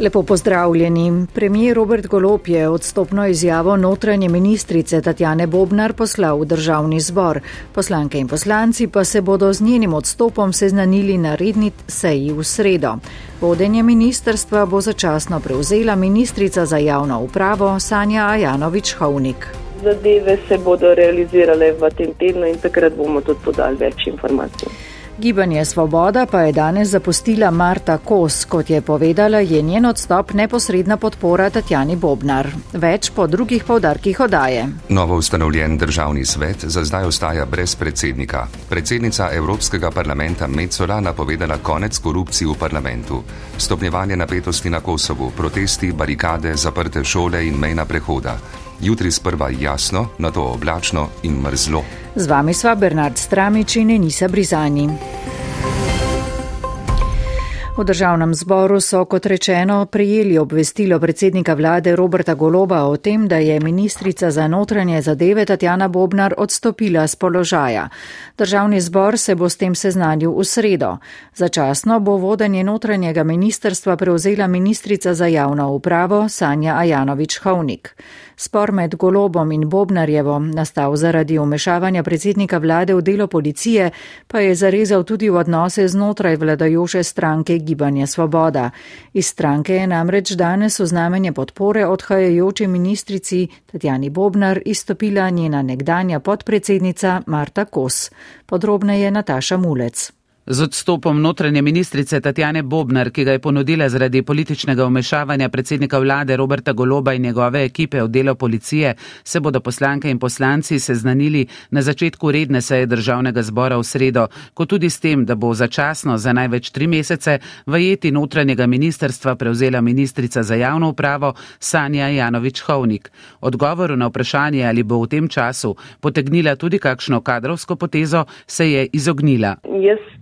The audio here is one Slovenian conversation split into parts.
Lepo pozdravljeni. Premijer Robert Golop je odstopno izjavo notranje ministrice Tatjane Bobnar poslal v državni zbor. Poslanke in poslanci pa se bodo z njenim odstopom seznanili na redni seji v sredo. Vodenje ministerstva bo začasno prevzela ministrica za javno upravo Sanja Ajanovič-Hovnik. Zadeve se bodo realizirale v tem tednu in takrat bomo tudi podali več informacij. Gibanje Svoboda pa je danes zapustila Marta Kos, kot je povedala, je njen odstop neposredna podpora Tatjani Bobnar. Več po drugih povdarkih odaje. Novo ustanovljen državni svet za zdaj ostaja brez predsednika. Predsednica Evropskega parlamenta Mecola napovedala konec korupciji v parlamentu. Stopnjevanje napetosti na Kosovu, protesti, barikade, zaprte šole in mejna prehoda. Jutri sprva jasno, na to oblačno in mrzlo. Z vami sva Bernard Stramič in Enisa Brizani. V državnem zboru so, kot rečeno, prijeli obvestilo predsednika vlade Roberta Goloba o tem, da je ministrica za notranje zadeve Tatjana Bobnar odstopila z položaja. Državni zbor se bo s tem seznanil v sredo. Začasno bo vodenje notranjega ministerstva prevzela ministrica za javno upravo Sanja Ajanovič-Hovnik. Spor med Golobom in Bobnarjevom, nastal zaradi umešavanja predsednika vlade v delo policije, pa je zarezal tudi v odnose znotraj vladajoče stranke Gibanje Svoboda. Iz stranke je namreč danes v znamenje podpore odhajajoči ministrici Tatjani Bobnar izstopila njena nekdanja podpredsednica Marta Kos. Podrobneje Nataša Mulec. Z odstopom notranje ministrice Tatjane Bobnar, ki ga je ponudila zaradi političnega umešavanja predsednika vlade Roberta Goloba in njegove ekipe v delo policije, se bodo poslanke in poslanci seznanili na začetku redne seje državnega zbora v sredo, kot tudi s tem, da bo začasno za največ tri mesece vajeti notranjega ministerstva prevzela ministrica za javno upravo Sanja Janovič-Hovnik. Odgovoru na vprašanje, ali bo v tem času potegnila tudi kakšno kadrovsko potezo, se je izognila. Jaz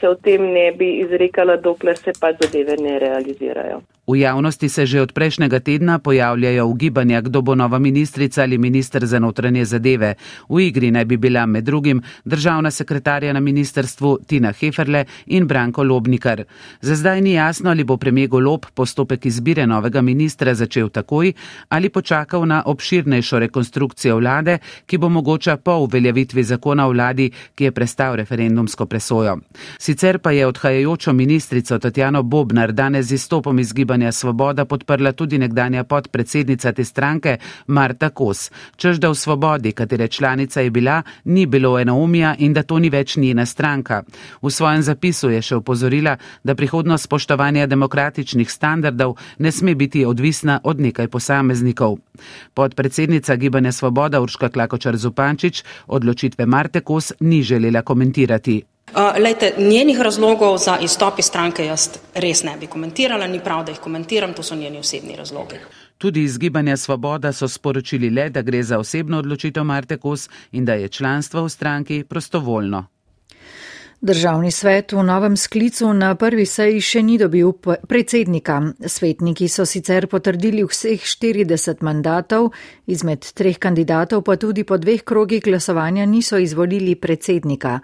se o tem ne bi izrekala, dokler se pa zadeve ne realizirajo. V javnosti se že od prejšnjega tedna pojavljajo ugibanja, kdo bo nova ministrica ali minister za notranje zadeve. V igri naj bi bila med drugim državna sekretarja na ministerstvu Tina Heferle in Branko Lobnikar. Za zdaj ni jasno, ali bo premijer Golob postopek izbire novega ministra začel takoj ali počakal na obširnejšo rekonstrukcijo vlade, ki bo mogoča po uveljavitvi zakona o vladi, ki je prestal referendumsko presojo. Sicer pa je odhajajočo ministrico Tatjano Bobnar danes z izstopom iz gibanja Gibanja Svoboda podprla tudi nekdanja podpredsednica te stranke Marta Kos, čež da v Svobodi, katere članica je bila, ni bilo enoumija in da to ni več njena stranka. V svojem zapisu je še upozorila, da prihodnost spoštovanja demokratičnih standardov ne sme biti odvisna od nekaj posameznikov. Podpredsednica Gibanja Svoboda Urška Klakočar Zupančič odločitve Marte Kos ni želela komentirati. Lejte, njenih razlogov za izstop iz stranke jaz res ne bi komentirala, ni prav, da jih komentiram, to so njeni osebni razlogi. Tudi iz Gibanja Svoboda so sporočili le, da gre za osebno odločitev Marte Kos in da je članstvo v stranki prostovoljno. Državni svet v novem sklicu na prvi seji še ni dobil predsednika. Svetniki so sicer potrdili vseh 40 mandatov, izmed treh kandidatov pa tudi po dveh krogih glasovanja niso izvolili predsednika.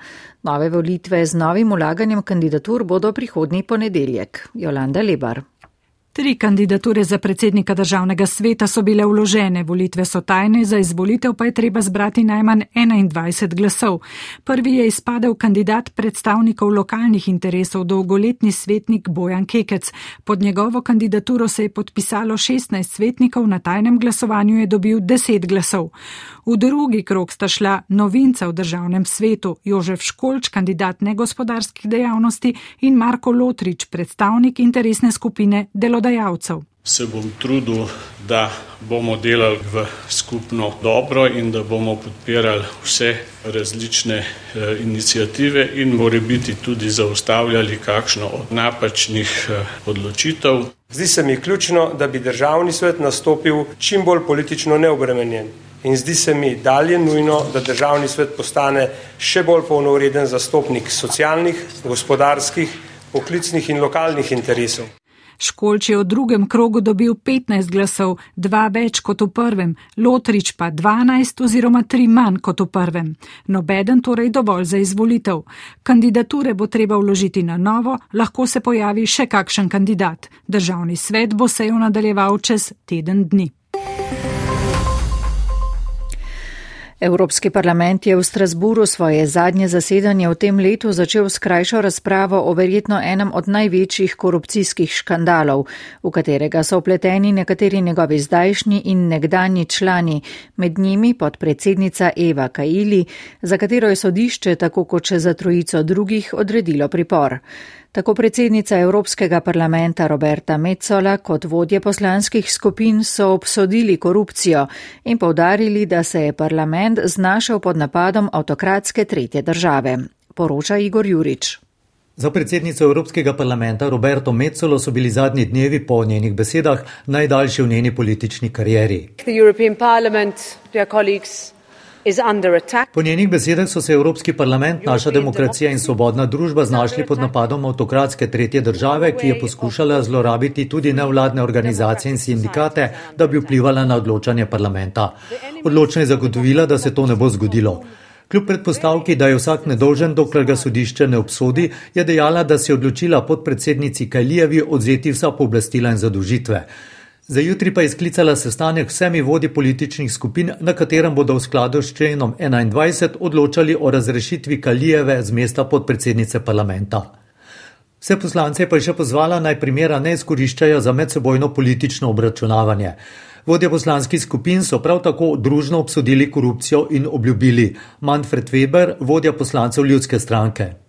Nove volitve z novim ulaganjem kandidatur bodo prihodnji ponedeljek. Jolanda Lebar. Tri kandidature za predsednika državnega sveta so bile vložene, volitve so tajne, za izvolitev pa je treba zbrati najmanj 21 glasov. Prvi je izpadel kandidat predstavnikov lokalnih interesov, dolgoletni svetnik Bojan Kekec. Pod njegovo kandidaturo se je podpisalo 16 svetnikov, na tajnem glasovanju je dobil 10 glasov. V drugi krok sta šla novinca v državnem svetu Jožef Školč, kandidat negospodarskih dejavnosti in Marko Lotrič, predstavnik interesne skupine delodajalcev delodajalcev. Se bom trudil, da bomo delali v skupno dobro in da bomo podpirali vse različne eh, inicijative in more biti tudi zaustavljali kakšno od napačnih eh, odločitev. Zdi se mi ključno, da bi državni svet nastopil čim bolj politično neobremenjen. In zdi se mi dalje nujno, da državni svet postane še bolj polnovreden zastopnik socialnih, gospodarskih, poklicnih in lokalnih interesov. Školč je v drugem krogu dobil 15 glasov, dva več kot v prvem, Lotrič pa 12 oziroma 3 manj kot v prvem. Nobeden torej dovolj za izvolitev. Kandidature bo treba vložiti na novo, lahko se pojavi še kakšen kandidat. Državni svet bo sejo nadaljeval čez teden dni. Evropski parlament je v Strasburu svoje zadnje zasedanje v tem letu začel s krajšo razpravo o verjetno enem od največjih korupcijskih škandalov, v katerega so upleteni nekateri njegovi zdajšnji in nekdanji člani, med njimi podpredsednica Eva Kaili, za katero je sodišče, tako kot še za trojico drugih, odredilo pripor. Tako predsednica Evropskega parlamenta Roberta Metzola kot vodje poslanskih skupin so obsodili korupcijo in povdarili, da se je parlament znašel pod napadom avtokratske tretje države. Poroča Igor Jurič. Za predsednico Evropskega parlamenta Roberto Mezzolo so bili zadnji dnevi po njenih besedah najdaljši v njeni politični karieri. Po njenih besedah so se Evropski parlament, naša demokracija in svobodna družba znašli pod napadom avtokratske tretje države, ki je poskušala zlorabiti tudi nevladne organizacije in sindikate, da bi vplivala na odločanje parlamenta. Odločno je zagotovila, da se to ne bo zgodilo. Kljub predpostavki, da je vsak nedolžen, dokler ga sodišče ne obsodi, je dejala, da si je odločila podpredsednici Kajlijevi odzeti vsa pooblastila in zadužitve. Za jutri pa je sklicala sestanek vsemi vodi političnih skupin, na katerem bodo v skladu s členom 21 odločali o razrešitvi Kalijeve z mesta podpredsednice parlamenta. Vse poslance pa je še pozvala naj primera ne izkoriščajo za medsebojno politično obračunavanje. Vodje poslanskih skupin so prav tako družno obsodili korupcijo in obljubili Manfred Weber, vodja poslancev ljudske stranke.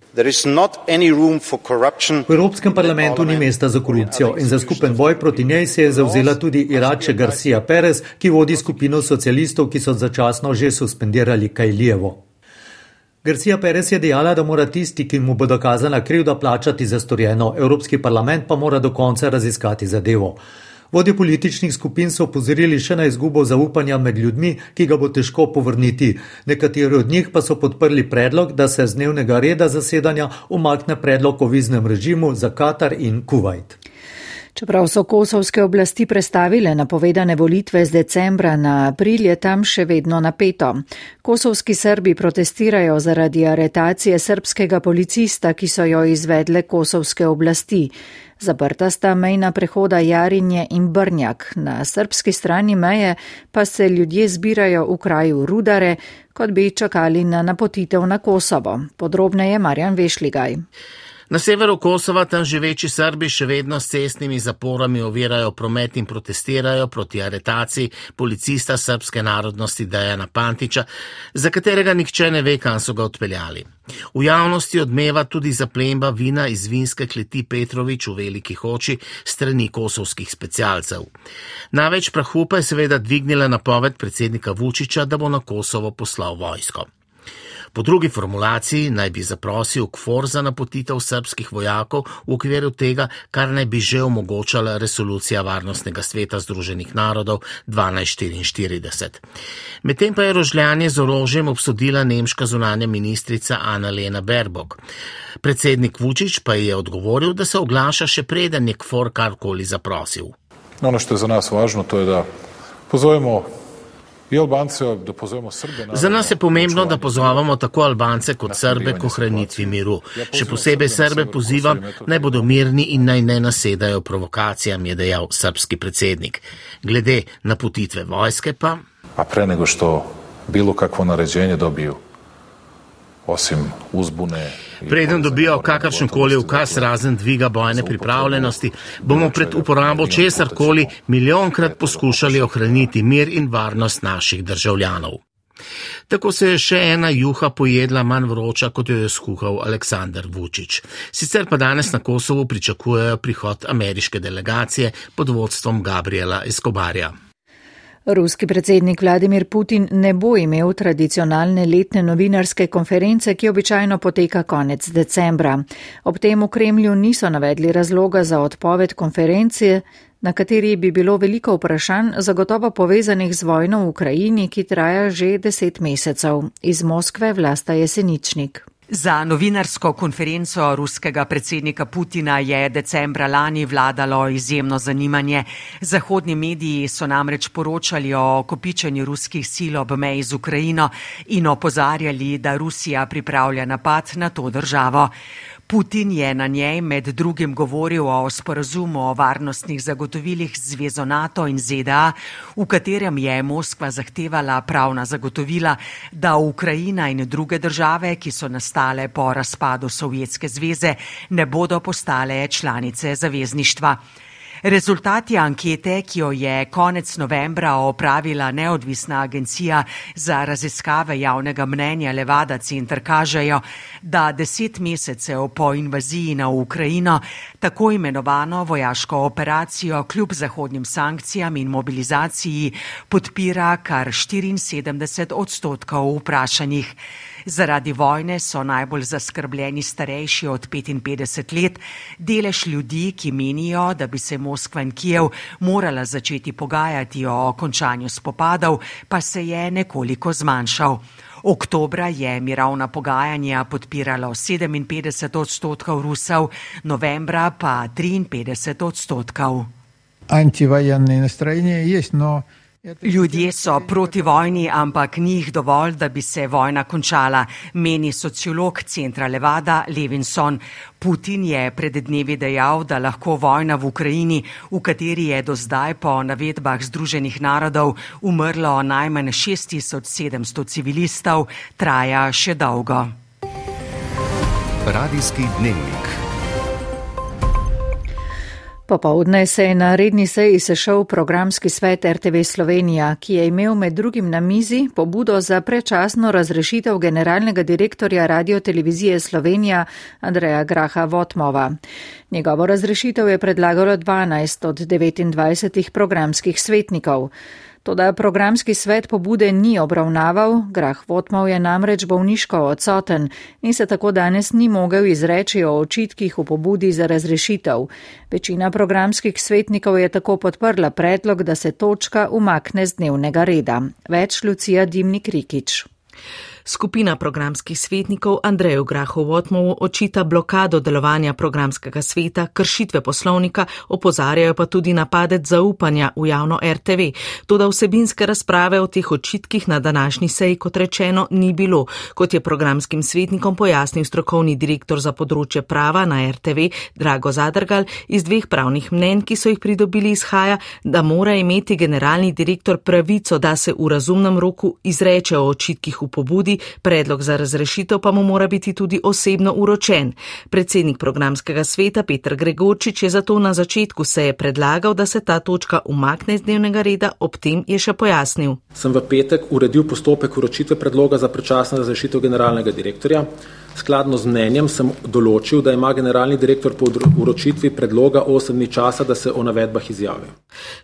V Evropskem parlamentu ni mesta za korupcijo in za skupen boj proti njej se je zauzela tudi Irače Garcia Perez, ki vodi skupino socialistov, ki so začasno že suspendirali Kajlijevo. Garcia Perez je dejala, da mora tisti, ki mu bo dokazana krivda, plačati za storjeno, Evropski parlament pa mora do konca raziskati zadevo. Vodje političnih skupin so opozorili še na izgubo zaupanja med ljudmi, ki ga bo težko povrniti. Nekateri od njih pa so podprli predlog, da se z dnevnega reda zasedanja umakne predlog o viznem režimu za Katar in Kuwait. Čeprav so kosovske oblasti prestavile napovedane volitve z decembra na april, je tam še vedno napeto. Kosovski Srbi protestirajo zaradi aretacije srpskega policista, ki so jo izvedle kosovske oblasti. Zaprta sta mejna prehoda Jarinje in Brnjak. Na srpski strani meje pa se ljudje zbirajo v kraju Rudare, kot bi čakali na napotitev na Kosovo. Podrobneje Marjan Vešligaj. Na severu Kosova tam živeči Srbi še vedno s cestnimi zaporami ovirajo promet in protestirajo proti aretaciji policista srpske narodnosti Dajana Pantiča, za katerega nihče ne ve, kam so ga odpeljali. V javnosti odmeva tudi zaplemba vina iz vinske kleti Petrovič v velikih oči strani kosovskih specialcev. Največ prahu pa je seveda dvignila napoved predsednika Vučiča, da bo na Kosovo poslal vojsko. Po drugi formulaciji naj bi zaprosil KFOR za napotitev srpskih vojakov v okviru tega, kar naj bi že omogočala resolucija Varnostnega sveta Združenih narodov 1244. Medtem pa je rožljanje z orožjem obsodila nemška zunanja ministrica Anna Lena Berbok. Predsednik Vučić pa je odgovoril, da se oglaša še preden je KFOR karkoli zaprosil. No, ono što je za nas važno, to je da pozovemo Za nas je pomembno, da pozovemo tako Albance kot Srbe k ohranitvi miru. Še posebej Srbe pozivam, naj bodo mirni in naj ne nasedajo provokacijam, je dejal srpski predsednik. Glede napotitve vojske pa. A pre nego što bilo kakvo naređenje dobiju, osim uzbune. Preden dobijo kakršen koli ukaz razen dviga bojne pripravljenosti, bomo pred uporabo česar koli milijonkrat poskušali ohraniti mir in varnost naših državljanov. Tako se je še ena juha pojedla manj vroča, kot jo je skuhal Aleksandr Vučić. Sicer pa danes na Kosovu pričakujejo prihod ameriške delegacije pod vodstvom Gabriela Escobarja. Ruski predsednik Vladimir Putin ne bo imel tradicionalne letne novinarske konference, ki običajno poteka konec decembra. Ob tem v Kremlju niso navedli razloga za odpoved konferencije, na kateri bi bilo veliko vprašanj zagotovo povezanih z vojno v Ukrajini, ki traja že deset mesecev. Iz Moskve vlasta jeseničnik. Za novinarsko konferenco ruskega predsednika Putina je decembra lani vladalo izjemno zanimanje. Zahodni mediji so namreč poročali o kopičenju ruskih sil ob meji z Ukrajino in opozarjali, da Rusija pripravlja napad na to državo. Putin je na njej med drugim govoril o sporazumu o varnostnih zagotovilih z Zvezo NATO in ZDA, v katerem je Moskva zahtevala pravna zagotovila, da Ukrajina in druge države, ki so nastale po razpadu Sovjetske zveze, ne bodo postale članice zavezništva. Rezultati ankete, ki jo je konec novembra opravila neodvisna agencija za raziskave javnega mnenja Levada Center, kažejo, da deset mesecev po invaziji na Ukrajino tako imenovano vojaško operacijo kljub zahodnim sankcijam in mobilizaciji podpira kar 74 odstotkov vprašanih. Zaradi vojne so najbolj zaskrbljeni starejši od 55 let, delež ljudi, ki menijo, da bi se Moskva in Kijev morala začeti pogajati o končanju spopadov, pa se je nekoliko zmanjšal. Oktobra je mirovna pogajanja podpiralo 57 odstotkov Rusov, novembra pa 53 odstotkov. Antivojenne nastrojение есть, но Ljudje so proti vojni, ampak ni jih dovolj, da bi se vojna končala, meni sociolog centra Levada Levinson. Putin je pred dnevi dejal, da lahko vojna v Ukrajini, v kateri je do zdaj po navedbah Združenih narodov umrlo najmanj 6700 civilistov, traja še dolgo. Radijski dnevnik. Popovdne se je na redni seji sešel programski svet RTV Slovenija, ki je imel med drugim na mizi pobudo za prečasno razrešitev generalnega direktorja radiotelevizije Slovenija Andreja Graha Votmova. Njegovo razrešitev je predlagalo 12 od 29 programskih svetnikov. Toda programski svet pobude ni obravnaval, Grah Votmov je namreč bolniško odsoten in se tako danes ni mogel izreči o očitkih v pobudi za razrešitev. Večina programskih svetnikov je tako podprla predlog, da se točka umakne z dnevnega reda. Več Lucija Dimnik Rikič. Skupina programskih svetnikov Andreju Grahovotmovu očita blokado delovanja programskega sveta, kršitve poslovnika, opozarjajo pa tudi napadec zaupanja v javno RTV. Toda vsebinske razprave o teh očitkih na današnji seji, kot rečeno, ni bilo. Kot je programskim svetnikom pojasnil strokovni direktor za področje prava na RTV Drago Zadrgal, iz dveh pravnih mnen, ki so jih pridobili, izhaja, da mora imeti generalni direktor pravico, da se v razumnem roku izreče o očitkih v pobudi, predlog za razrešitev pa mu mora biti tudi osebno uročen. Predsednik programskega sveta Petr Gregorčič je zato na začetku seje predlagal, da se ta točka umakne iz dnevnega reda, ob tem je še pojasnil. Sem v petek uredil postopek uročitve predloga za prečasno razrešitev generalnega direktorja. Skladno z mnenjem sem določil, da ima generalni direktor po uročitvi predloga 8 dni časa, da se o navedbah izjavi.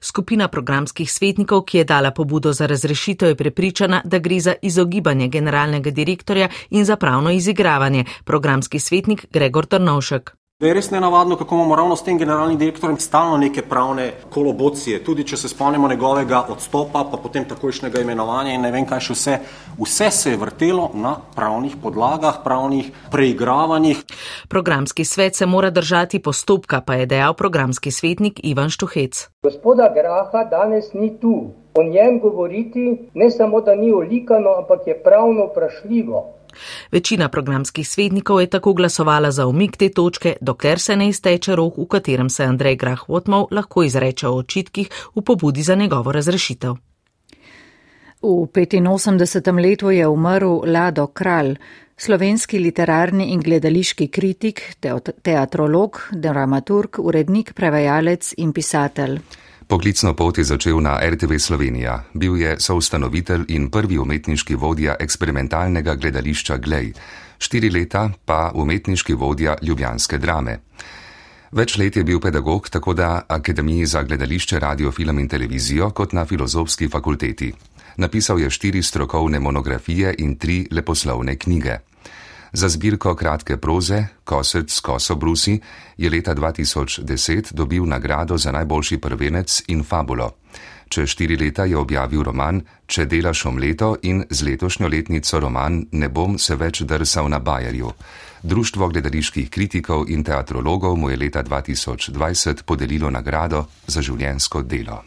Skupina programskih svetnikov, ki je dala pobudo za razrešitev, je prepričana, da gre za izogibanje generalnega direktorja in za pravno izigravanje. Programski svetnik Gregor Trnovšek. Da je res nenavadno, kako imamo ravno s tem generalnim direktorjem stalno neke pravne kolobocije. Tudi če se spomnimo njegovega odstopa, pa potem takojšnjega imenovanja in ne vem kaj še vse. Vse se je vrtelo na pravnih podlagah, pravnih preigravanjih. Programski svet se mora držati postopka, pa je dejal programski svetnik Ivan Štuhec. Gospoda Graha danes ni tu. O njem govoriti ne samo, da ni olikano, ampak je pravno vprašljivo. Večina programskih svetnikov je tako glasovala za umik te točke, dokler se ne izteče rok, v katerem se Andrej Grah Votmov lahko izreče o očitkih v pobudi za njegovo razrešitev. V 85. letu je umrl Lado Kralj, slovenski literarni in gledališki kritik, teatrolog, dramaturg, urednik, prevajalec in pisatelj. Poklicno pot je začel na RTV Slovenija. Bil je soustanovitelj in prvi umetniški vodja eksperimentalnega gledališča Glej, štiri leta pa umetniški vodja ljubljanske drame. Več let je bil pedagog tako na Akademiji za gledališče, radio, film in televizijo kot na filozofski fakulteti. Napisal je štiri strokovne monografije in tri leposlovne knjige. Za zbirko kratke proze Kosec Kosobrusi je leta 2010 dobil nagrado za najboljši prvenec in fabulo. Čez štiri leta je objavil roman Če delaš omleto in z letošnjo letnico roman Ne bom se več drsal na Bajerju. Društvo gledaliških kritikov in teatrologov mu je leta 2020 podelilo nagrado za življensko delo.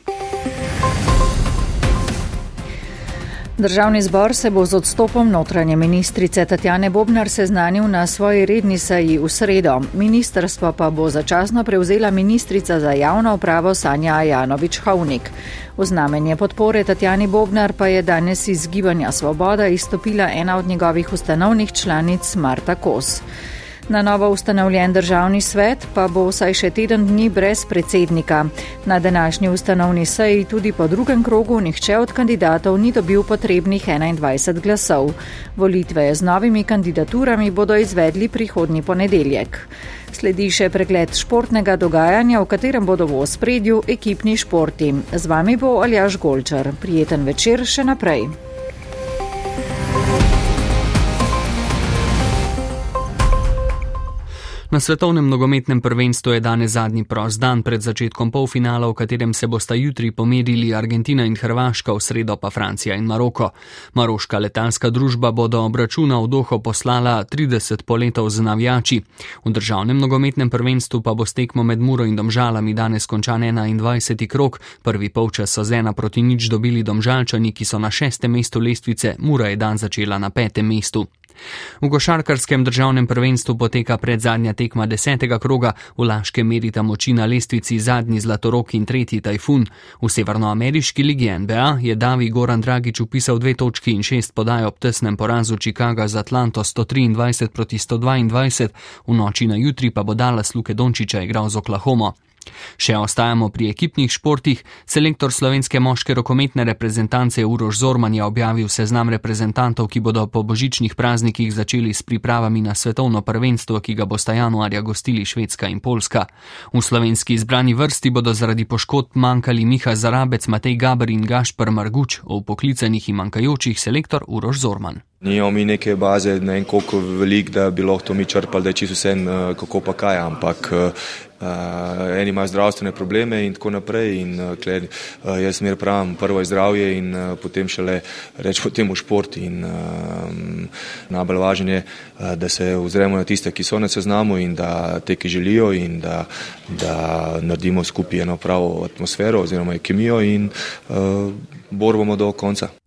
Državni zbor se bo z odstopom notranje ministrice Tatjane Bobnar seznanil na svoji redni seji v sredo. Ministrstvo pa bo začasno prevzela ministrica za javno upravo Sanja Janovič Havnik. V znamenje podpore Tatjani Bobnar pa je danes iz Gibanja Svoboda izstopila ena od njegovih ustanovnih članic Marta Kos. Na novo ustanovljen državni svet pa bo vsaj še teden dni brez predsednika. Na današnji ustanovni seji tudi po drugem krogu nihče od kandidatov ni dobil potrebnih 21 glasov. Volitve z novimi kandidaturami bodo izvedli prihodnji ponedeljek. Sledi še pregled športnega dogajanja, v katerem bodo v ospredju ekipni športi. Z vami bo Aljaš Golčar. Prijeten večer še naprej. Na svetovnem nogometnem prvenstvu je danes zadnji prost dan pred začetkom polfinala, v katerem se bosta jutri pomerili Argentina in Hrvaška, v sredo pa Francija in Maroko. Maroška letalska družba bo do obračuna v Doho poslala 30 poletov z navijači. V državnem nogometnem prvenstvu pa bo stekmo med Muro in Domžalami danes končan 21. krok. Prvi polčas so z ena proti nič dobili Domžalčani, ki so na šestem mestu lestvice, Mura je dan začela na petem mestu. V košarkarskem državnem prvenstvu poteka predzadnja tekma desetega kroga, v Laškem merita moči na lestvici zadnji Zlatorok in tretji Tajfun. V severnoameriški ligi NBA je Davi Goran Dragič upisal dve točki in šest podaj ob tesnem porazu Chicaga z Atlanto 123 proti 122, v noči na jutri pa bo Dallas Luke Dončiča igral z Oklahomo. Še ostajamo pri ekipnih športih. Selektor slovenske moške rokometne reprezentance Uroš Zorman je objavil seznam reprezentantov, ki bodo po božičnih praznikih začeli s pripravami na svetovno prvenstvo, ki ga bosta januarja gostili Švedska in Poljska. V slovenski izbrani vrsti bodo zaradi poškodb manjkali Miha Zarabec, Matej Gaber in Gašpr Marguč, o poklicanih in manjkajočih selektor Uroš Zorman. Nijo mi neke baze, ne vem koliko velik, da bi lahko to mi črpali, da je čisto vse, eh, kako pa kaj, ampak uh, eni imajo zdravstvene probleme in tako naprej. In, uh, kle, uh, jaz smer pravim, prvo je zdravje in uh, potem šele rečemo temu šport. In uh, najbolj važno je, uh, da se ozremo na tiste, ki so na seznamu in da te, ki želijo in da, da naredimo skupaj eno pravo atmosfero oziroma kemijo in uh, borbamo do konca.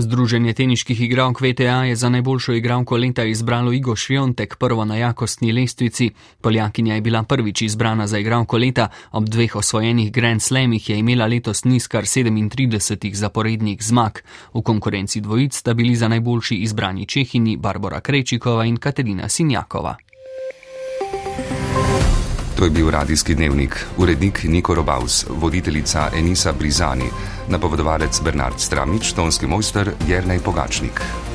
Združenje teniških igralk VTA je za najboljšo igralko leta izbralo Igo Šviontek prvo na jakostni lestvici. Poljakinja je bila prvič izbrana za igralko leta, ob dveh osvojenih Grand Slamih je imela letos niz kar 37 zaporednih zmag. V konkurenci dvojic sta bili za najboljši izbrani Čehini Barbara Krečikova in Katerina Sinjakova. To je bil radijski dnevnik, urednik Niko Robaus, voditeljica Enisa Brizani, napovedovalec Bernard Stramič, tonski mojster Jernej Pogačnik.